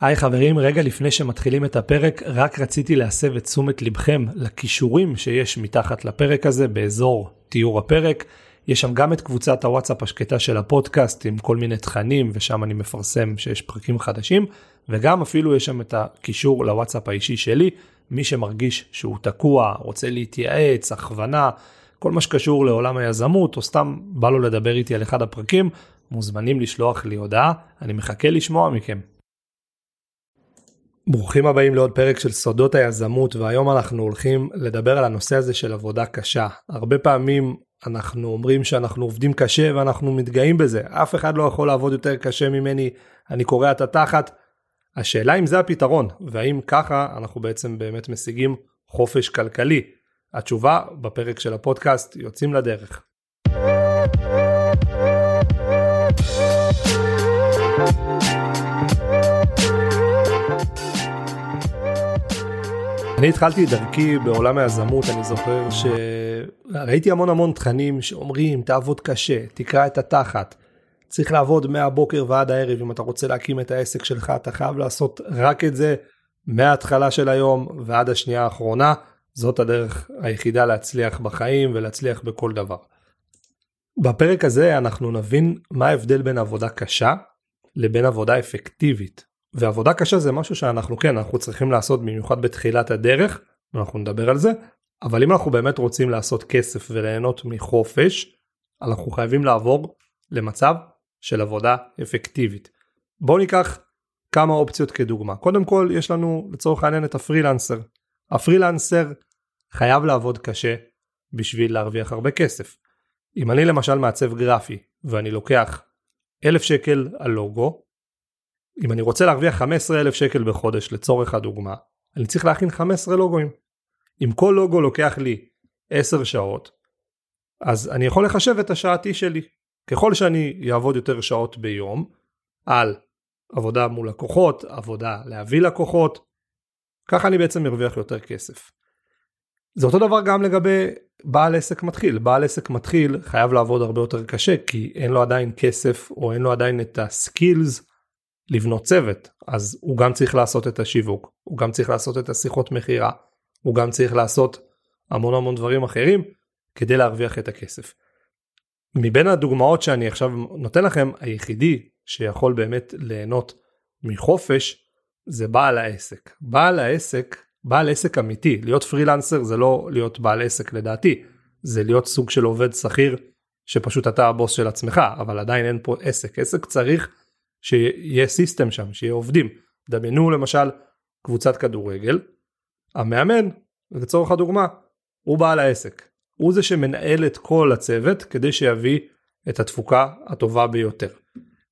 היי חברים, רגע לפני שמתחילים את הפרק, רק רציתי להסב את תשומת לבכם לכישורים שיש מתחת לפרק הזה באזור תיאור הפרק. יש שם גם את קבוצת הוואטסאפ השקטה של הפודקאסט עם כל מיני תכנים ושם אני מפרסם שיש פרקים חדשים וגם אפילו יש שם את הקישור לוואטסאפ האישי שלי, מי שמרגיש שהוא תקוע, רוצה להתייעץ, הכוונה, כל מה שקשור לעולם היזמות או סתם בא לו לדבר איתי על אחד הפרקים, מוזמנים לשלוח לי הודעה, אני מחכה לשמוע מכם. ברוכים הבאים לעוד פרק של סודות היזמות והיום אנחנו הולכים לדבר על הנושא הזה של עבודה קשה. הרבה פעמים אנחנו אומרים שאנחנו עובדים קשה ואנחנו מתגאים בזה, אף אחד לא יכול לעבוד יותר קשה ממני, אני קורע את התחת. השאלה אם זה הפתרון והאם ככה אנחנו בעצם באמת משיגים חופש כלכלי. התשובה בפרק של הפודקאסט יוצאים לדרך. אני התחלתי את דרכי בעולם היזמות, אני זוכר שראיתי המון המון תכנים שאומרים תעבוד קשה, תקרא את התחת, צריך לעבוד מהבוקר ועד הערב, אם אתה רוצה להקים את העסק שלך אתה חייב לעשות רק את זה מההתחלה של היום ועד השנייה האחרונה, זאת הדרך היחידה להצליח בחיים ולהצליח בכל דבר. בפרק הזה אנחנו נבין מה ההבדל בין עבודה קשה לבין עבודה אפקטיבית. ועבודה קשה זה משהו שאנחנו כן אנחנו צריכים לעשות במיוחד בתחילת הדרך אנחנו נדבר על זה אבל אם אנחנו באמת רוצים לעשות כסף וליהנות מחופש אנחנו חייבים לעבור למצב של עבודה אפקטיבית. בואו ניקח כמה אופציות כדוגמה קודם כל יש לנו לצורך העניין את הפרילנסר. הפרילנסר חייב לעבוד קשה בשביל להרוויח הרבה כסף. אם אני למשל מעצב גרפי ואני לוקח אלף שקל על לוגו אם אני רוצה להרוויח 15 אלף שקל בחודש לצורך הדוגמה, אני צריך להכין 15 לוגוים. אם כל לוגו לוקח לי 10 שעות, אז אני יכול לחשב את השעתי שלי. ככל שאני אעבוד יותר שעות ביום, על עבודה מול לקוחות, עבודה להביא לקוחות, ככה אני בעצם מרוויח יותר כסף. זה אותו דבר גם לגבי בעל עסק מתחיל. בעל עסק מתחיל חייב לעבוד הרבה יותר קשה כי אין לו עדיין כסף או אין לו עדיין את הסקילס לבנות צוות אז הוא גם צריך לעשות את השיווק הוא גם צריך לעשות את השיחות מכירה הוא גם צריך לעשות המון המון דברים אחרים כדי להרוויח את הכסף. מבין הדוגמאות שאני עכשיו נותן לכם היחידי שיכול באמת ליהנות מחופש זה בעל העסק. בעל העסק, בעל עסק אמיתי, להיות פרילנסר זה לא להיות בעל עסק לדעתי, זה להיות סוג של עובד שכיר שפשוט אתה הבוס של עצמך, אבל עדיין אין פה עסק. עסק צריך שיהיה סיסטם שם, שיהיה עובדים. דמיינו למשל קבוצת כדורגל, המאמן, לצורך הדוגמה, הוא בעל העסק. הוא זה שמנהל את כל הצוות כדי שיביא את התפוקה הטובה ביותר.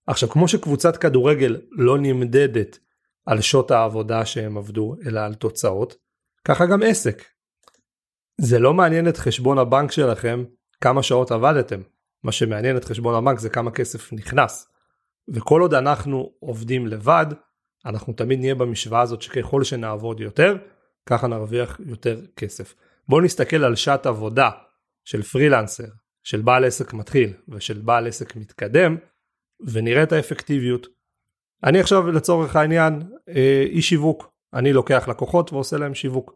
עכשיו כמו שקבוצת כדורגל לא נמדדת על שעות העבודה שהם עבדו אלא על תוצאות, ככה גם עסק. זה לא מעניין את חשבון הבנק שלכם כמה שעות עבדתם, מה שמעניין את חשבון הבנק זה כמה כסף נכנס. וכל עוד אנחנו עובדים לבד, אנחנו תמיד נהיה במשוואה הזאת שככל שנעבוד יותר, ככה נרוויח יותר כסף. בואו נסתכל על שעת עבודה של פרילנסר, של בעל עסק מתחיל ושל בעל עסק מתקדם, ונראה את האפקטיביות. אני עכשיו לצורך העניין אה, אי שיווק, אני לוקח לקוחות ועושה להם שיווק.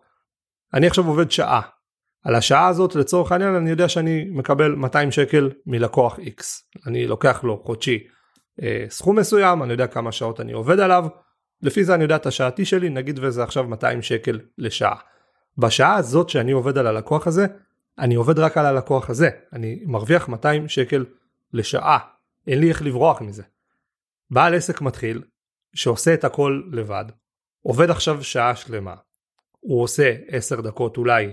אני עכשיו עובד שעה. על השעה הזאת לצורך העניין אני יודע שאני מקבל 200 שקל מלקוח X. אני לוקח לו חודשי סכום מסוים, אני יודע כמה שעות אני עובד עליו, לפי זה אני יודע את השעתי שלי, נגיד וזה עכשיו 200 שקל לשעה. בשעה הזאת שאני עובד על הלקוח הזה, אני עובד רק על הלקוח הזה, אני מרוויח 200 שקל לשעה, אין לי איך לברוח מזה. בעל עסק מתחיל, שעושה את הכל לבד, עובד עכשיו שעה שלמה, הוא עושה 10 דקות אולי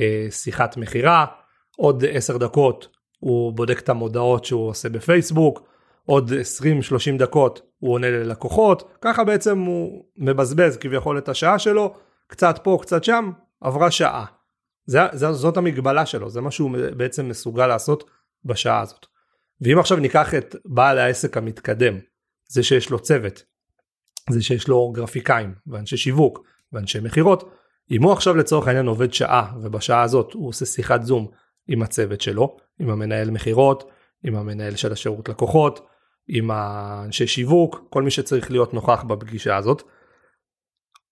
אה, שיחת מכירה, עוד 10 דקות הוא בודק את המודעות שהוא עושה בפייסבוק, עוד 20-30 דקות הוא עונה ללקוחות, ככה בעצם הוא מבזבז כביכול את השעה שלו, קצת פה קצת שם, עברה שעה. זה, זה, זאת המגבלה שלו, זה מה שהוא בעצם מסוגל לעשות בשעה הזאת. ואם עכשיו ניקח את בעל העסק המתקדם, זה שיש לו צוות, זה שיש לו גרפיקאים ואנשי שיווק ואנשי מכירות, אם הוא עכשיו לצורך העניין עובד שעה ובשעה הזאת הוא עושה שיחת זום עם הצוות שלו, עם המנהל מכירות, עם המנהל של השירות לקוחות, עם האנשי שיווק, כל מי שצריך להיות נוכח בפגישה הזאת.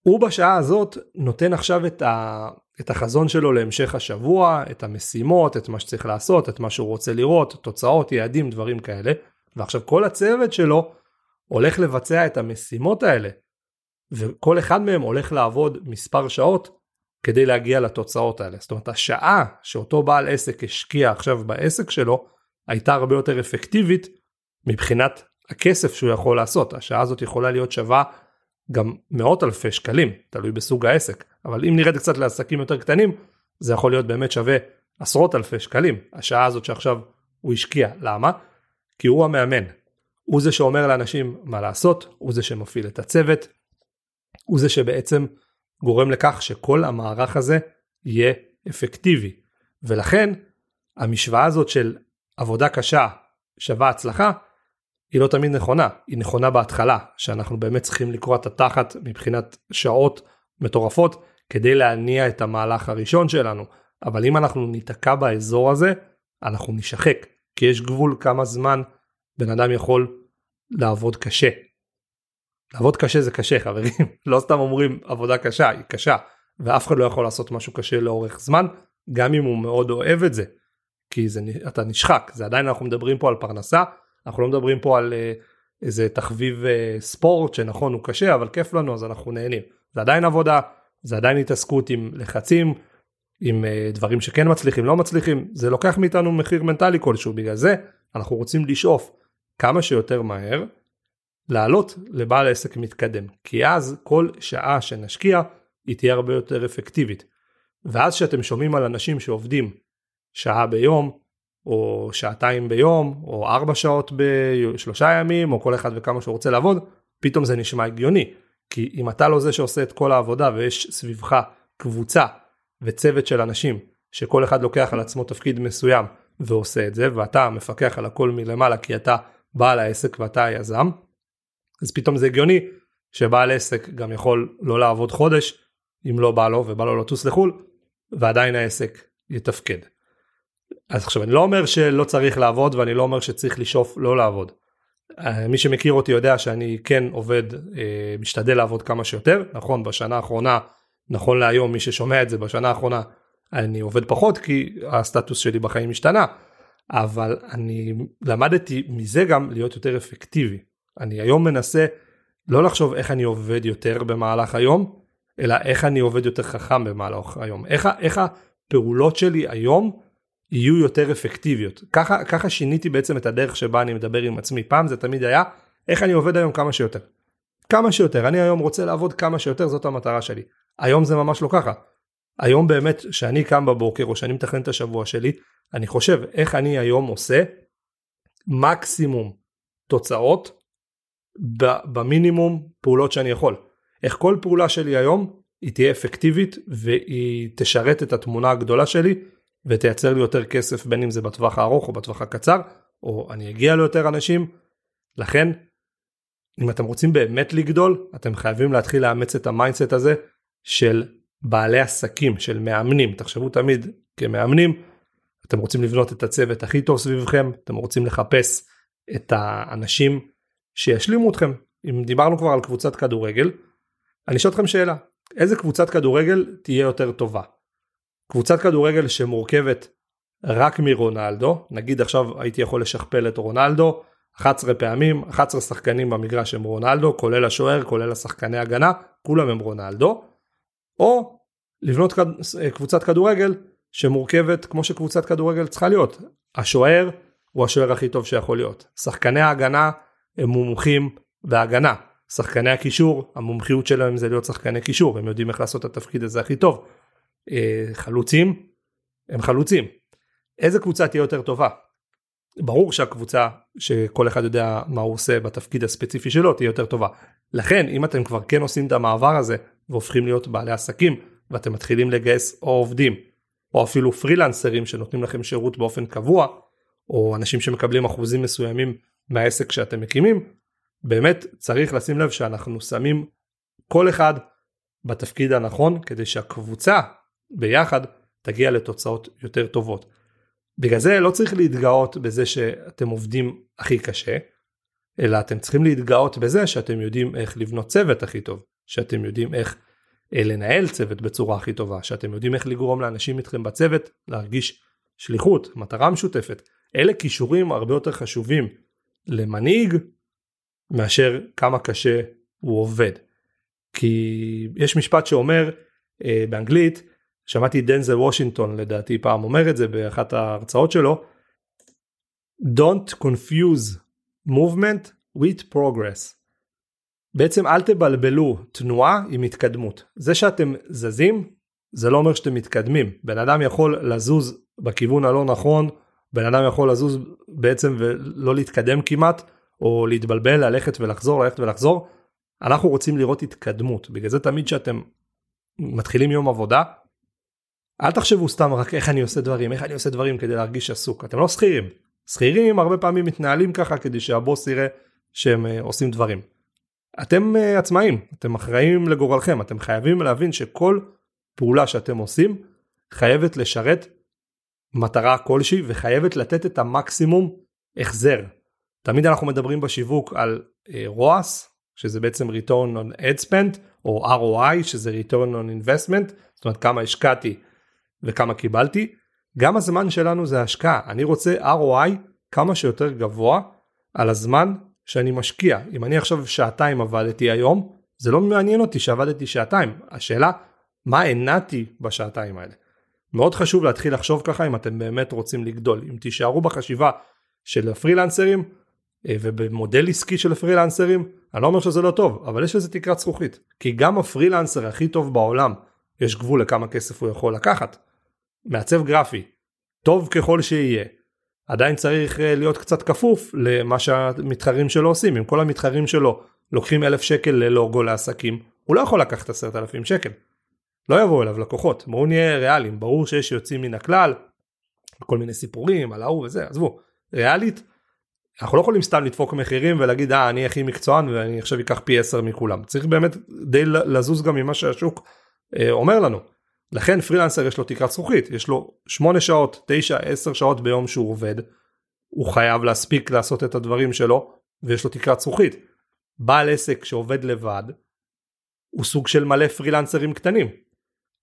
הוא בשעה הזאת נותן עכשיו את, ה, את החזון שלו להמשך השבוע, את המשימות, את מה שצריך לעשות, את מה שהוא רוצה לראות, תוצאות, יעדים, דברים כאלה. ועכשיו כל הצוות שלו הולך לבצע את המשימות האלה. וכל אחד מהם הולך לעבוד מספר שעות כדי להגיע לתוצאות האלה. זאת אומרת השעה שאותו בעל עסק השקיע עכשיו בעסק שלו הייתה הרבה יותר אפקטיבית מבחינת הכסף שהוא יכול לעשות. השעה הזאת יכולה להיות שווה גם מאות אלפי שקלים, תלוי בסוג העסק. אבל אם נרד קצת לעסקים יותר קטנים, זה יכול להיות באמת שווה עשרות אלפי שקלים. השעה הזאת שעכשיו הוא השקיע. למה? כי הוא המאמן. הוא זה שאומר לאנשים מה לעשות, הוא זה שמפעיל את הצוות, הוא זה שבעצם גורם לכך שכל המערך הזה יהיה אפקטיבי. ולכן המשוואה הזאת של עבודה קשה שווה הצלחה, היא לא תמיד נכונה, היא נכונה בהתחלה, שאנחנו באמת צריכים לקרוא את התחת מבחינת שעות מטורפות כדי להניע את המהלך הראשון שלנו, אבל אם אנחנו ניתקע באזור הזה, אנחנו נשחק, כי יש גבול כמה זמן בן אדם יכול לעבוד קשה. לעבוד קשה זה קשה חברים, לא סתם אומרים עבודה קשה, היא קשה, ואף אחד לא יכול לעשות משהו קשה לאורך זמן, גם אם הוא מאוד אוהב את זה, כי זה, אתה נשחק, זה עדיין אנחנו מדברים פה על פרנסה, אנחנו לא מדברים פה על uh, איזה תחביב uh, ספורט שנכון הוא קשה אבל כיף לנו אז אנחנו נהנים, זה עדיין עבודה, זה עדיין התעסקות עם לחצים, עם uh, דברים שכן מצליחים לא מצליחים, זה לוקח מאיתנו מחיר מנטלי כלשהו, בגלל זה אנחנו רוצים לשאוף כמה שיותר מהר לעלות לבעל עסק מתקדם כי אז כל שעה שנשקיע היא תהיה הרבה יותר אפקטיבית. ואז שאתם שומעים על אנשים שעובדים שעה ביום או שעתיים ביום או ארבע שעות בשלושה ימים או כל אחד וכמה שהוא רוצה לעבוד פתאום זה נשמע הגיוני כי אם אתה לא זה שעושה את כל העבודה ויש סביבך קבוצה וצוות של אנשים שכל אחד לוקח על עצמו תפקיד מסוים ועושה את זה ואתה מפקח על הכל מלמעלה כי אתה בעל העסק ואתה היזם אז פתאום זה הגיוני שבעל עסק גם יכול לא לעבוד חודש אם לא בא לו ובא לו לטוס לחו"ל ועדיין העסק יתפקד. אז עכשיו אני לא אומר שלא צריך לעבוד ואני לא אומר שצריך לשאוף לא לעבוד. אה, מי שמכיר אותי יודע שאני כן עובד, אה, משתדל לעבוד כמה שיותר, נכון בשנה האחרונה, נכון להיום מי ששומע את זה בשנה האחרונה אני עובד פחות כי הסטטוס שלי בחיים השתנה, אבל אני למדתי מזה גם להיות יותר אפקטיבי. אני היום מנסה לא לחשוב איך אני עובד יותר במהלך היום, אלא איך אני עובד יותר חכם במהלך היום. איך, איך הפעולות שלי היום יהיו יותר אפקטיביות. ככה, ככה שיניתי בעצם את הדרך שבה אני מדבר עם עצמי. פעם זה תמיד היה איך אני עובד היום כמה שיותר. כמה שיותר. אני היום רוצה לעבוד כמה שיותר, זאת המטרה שלי. היום זה ממש לא ככה. היום באמת, שאני קם בבוקר או שאני מתכנן את השבוע שלי, אני חושב איך אני היום עושה מקסימום תוצאות במינימום פעולות שאני יכול. איך כל פעולה שלי היום היא תהיה אפקטיבית והיא תשרת את התמונה הגדולה שלי ותייצר לי יותר כסף בין אם זה בטווח הארוך או בטווח הקצר או אני אגיע ליותר אנשים. לכן אם אתם רוצים באמת לגדול אתם חייבים להתחיל לאמץ את ה mindset הזה של בעלי עסקים של מאמנים. תחשבו תמיד כמאמנים אתם רוצים לבנות את הצוות הכי טוב סביבכם אתם רוצים לחפש את האנשים שישלימו אתכם. אם דיברנו כבר על קבוצת כדורגל אני אשאל אתכם שאלה איזה קבוצת כדורגל תהיה יותר טובה קבוצת כדורגל שמורכבת רק מרונלדו, נגיד עכשיו הייתי יכול לשכפל את רונלדו 11 פעמים, 11 שחקנים במגרש הם רונלדו, כולל השוער, כולל השחקני הגנה, כולם הם רונלדו, או לבנות קבוצת כדורגל שמורכבת כמו שקבוצת כדורגל צריכה להיות. השוער הוא השוער הכי טוב שיכול להיות. שחקני ההגנה הם מומחים בהגנה. שחקני הקישור, המומחיות שלהם זה להיות שחקני קישור, הם יודעים איך לעשות את התפקיד הזה הכי טוב. אה, חלוצים הם חלוצים. איזה קבוצה תהיה יותר טובה? ברור שהקבוצה שכל אחד יודע מה הוא עושה בתפקיד הספציפי שלו תהיה יותר טובה. לכן אם אתם כבר כן עושים את המעבר הזה והופכים להיות בעלי עסקים ואתם מתחילים לגייס או עובדים או אפילו פרילנסרים שנותנים לכם שירות באופן קבוע או אנשים שמקבלים אחוזים מסוימים מהעסק שאתם מקימים באמת צריך לשים לב שאנחנו שמים כל אחד בתפקיד הנכון כדי שהקבוצה ביחד תגיע לתוצאות יותר טובות. בגלל זה לא צריך להתגאות בזה שאתם עובדים הכי קשה, אלא אתם צריכים להתגאות בזה שאתם יודעים איך לבנות צוות הכי טוב, שאתם יודעים איך אה, לנהל צוות בצורה הכי טובה, שאתם יודעים איך לגרום לאנשים איתכם בצוות להרגיש שליחות, מטרה משותפת. אלה כישורים הרבה יותר חשובים למנהיג מאשר כמה קשה הוא עובד. כי יש משפט שאומר אה, באנגלית, שמעתי דנזל וושינגטון לדעתי פעם אומר את זה באחת ההרצאות שלו, Don't confuse movement with progress. בעצם אל תבלבלו תנועה עם התקדמות. זה שאתם זזים זה לא אומר שאתם מתקדמים. בן אדם יכול לזוז בכיוון הלא נכון, בן אדם יכול לזוז בעצם ולא להתקדם כמעט, או להתבלבל, ללכת ולחזור, ללכת ולחזור. אנחנו רוצים לראות התקדמות. בגלל זה תמיד שאתם מתחילים יום עבודה, אל תחשבו סתם רק איך אני עושה דברים, איך אני עושה דברים כדי להרגיש עסוק. אתם לא שכירים. שכירים הרבה פעמים מתנהלים ככה כדי שהבוס יראה שהם uh, עושים דברים. אתם uh, עצמאים, אתם אחראים לגורלכם, אתם חייבים להבין שכל פעולה שאתם עושים חייבת לשרת מטרה כלשהי וחייבת לתת את המקסימום החזר. תמיד אנחנו מדברים בשיווק על uh, ROAS, שזה בעצם return on ad spend, או ROI, שזה return on investment, זאת אומרת כמה השקעתי וכמה קיבלתי. גם הזמן שלנו זה השקעה, אני רוצה ROI כמה שיותר גבוה על הזמן שאני משקיע. אם אני עכשיו שעתיים עבדתי היום, זה לא מעניין אותי שעבדתי שעתיים. השאלה, מה הנעתי בשעתיים האלה? מאוד חשוב להתחיל לחשוב ככה אם אתם באמת רוצים לגדול. אם תישארו בחשיבה של הפרילנסרים אה, ובמודל עסקי של הפרילנסרים, אני לא אומר שזה לא טוב, אבל יש לזה תקרת זכוכית. כי גם הפרילנסר הכי טוב בעולם, יש גבול לכמה כסף הוא יכול לקחת. מעצב גרפי, טוב ככל שיהיה, עדיין צריך אה, להיות קצת כפוף למה שהמתחרים שלו עושים. אם כל המתחרים שלו לוקחים אלף שקל ללוגו לעסקים, הוא לא יכול לקחת עשרת אלפים שקל. לא יבואו אליו לקוחות, בואו נהיה ריאליים, ברור שיש יוצאים מן הכלל, כל מיני סיפורים על ההוא וזה, עזבו, ריאלית, אנחנו לא יכולים סתם לדפוק מחירים ולהגיד אה אני הכי מקצוען ואני עכשיו אקח פי 10 מכולם, צריך באמת די לזוז גם ממה שהשוק אה, אומר לנו. לכן פרילנסר יש לו תקרת זכוכית, יש לו 8 שעות, 9, 10 שעות ביום שהוא עובד, הוא חייב להספיק לעשות את הדברים שלו, ויש לו תקרת זכוכית. בעל עסק שעובד לבד, הוא סוג של מלא פרילנסרים קטנים.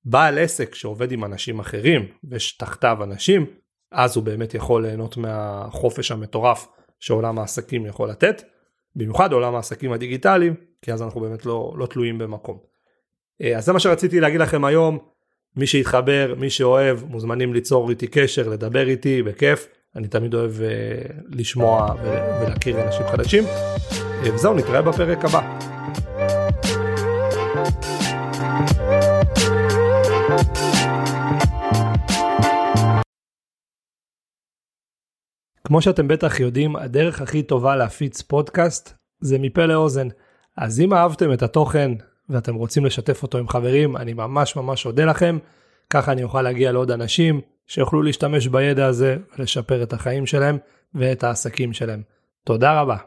בעל עסק שעובד עם אנשים אחרים, ויש תחתיו אנשים, אז הוא באמת יכול ליהנות מהחופש המטורף שעולם העסקים יכול לתת, במיוחד עולם העסקים הדיגיטליים, כי אז אנחנו באמת לא, לא תלויים במקום. אה, אז זה מה שרציתי להגיד לכם היום. מי שיתחבר, מי שאוהב, מוזמנים ליצור איתי קשר, לדבר איתי, בכיף. אני תמיד אוהב uh, לשמוע ולהכיר אנשים חדשים. Uh, וזהו, נתראה בפרק הבא. כמו שאתם בטח יודעים, הדרך הכי טובה להפיץ פודקאסט זה מפה לאוזן. אז אם אהבתם את התוכן ואתם רוצים לשתף אותו עם חברים, אני ממש ממש אודה לכם. ככה אני אוכל להגיע לעוד אנשים שיוכלו להשתמש בידע הזה ולשפר את החיים שלהם ואת העסקים שלהם. תודה רבה.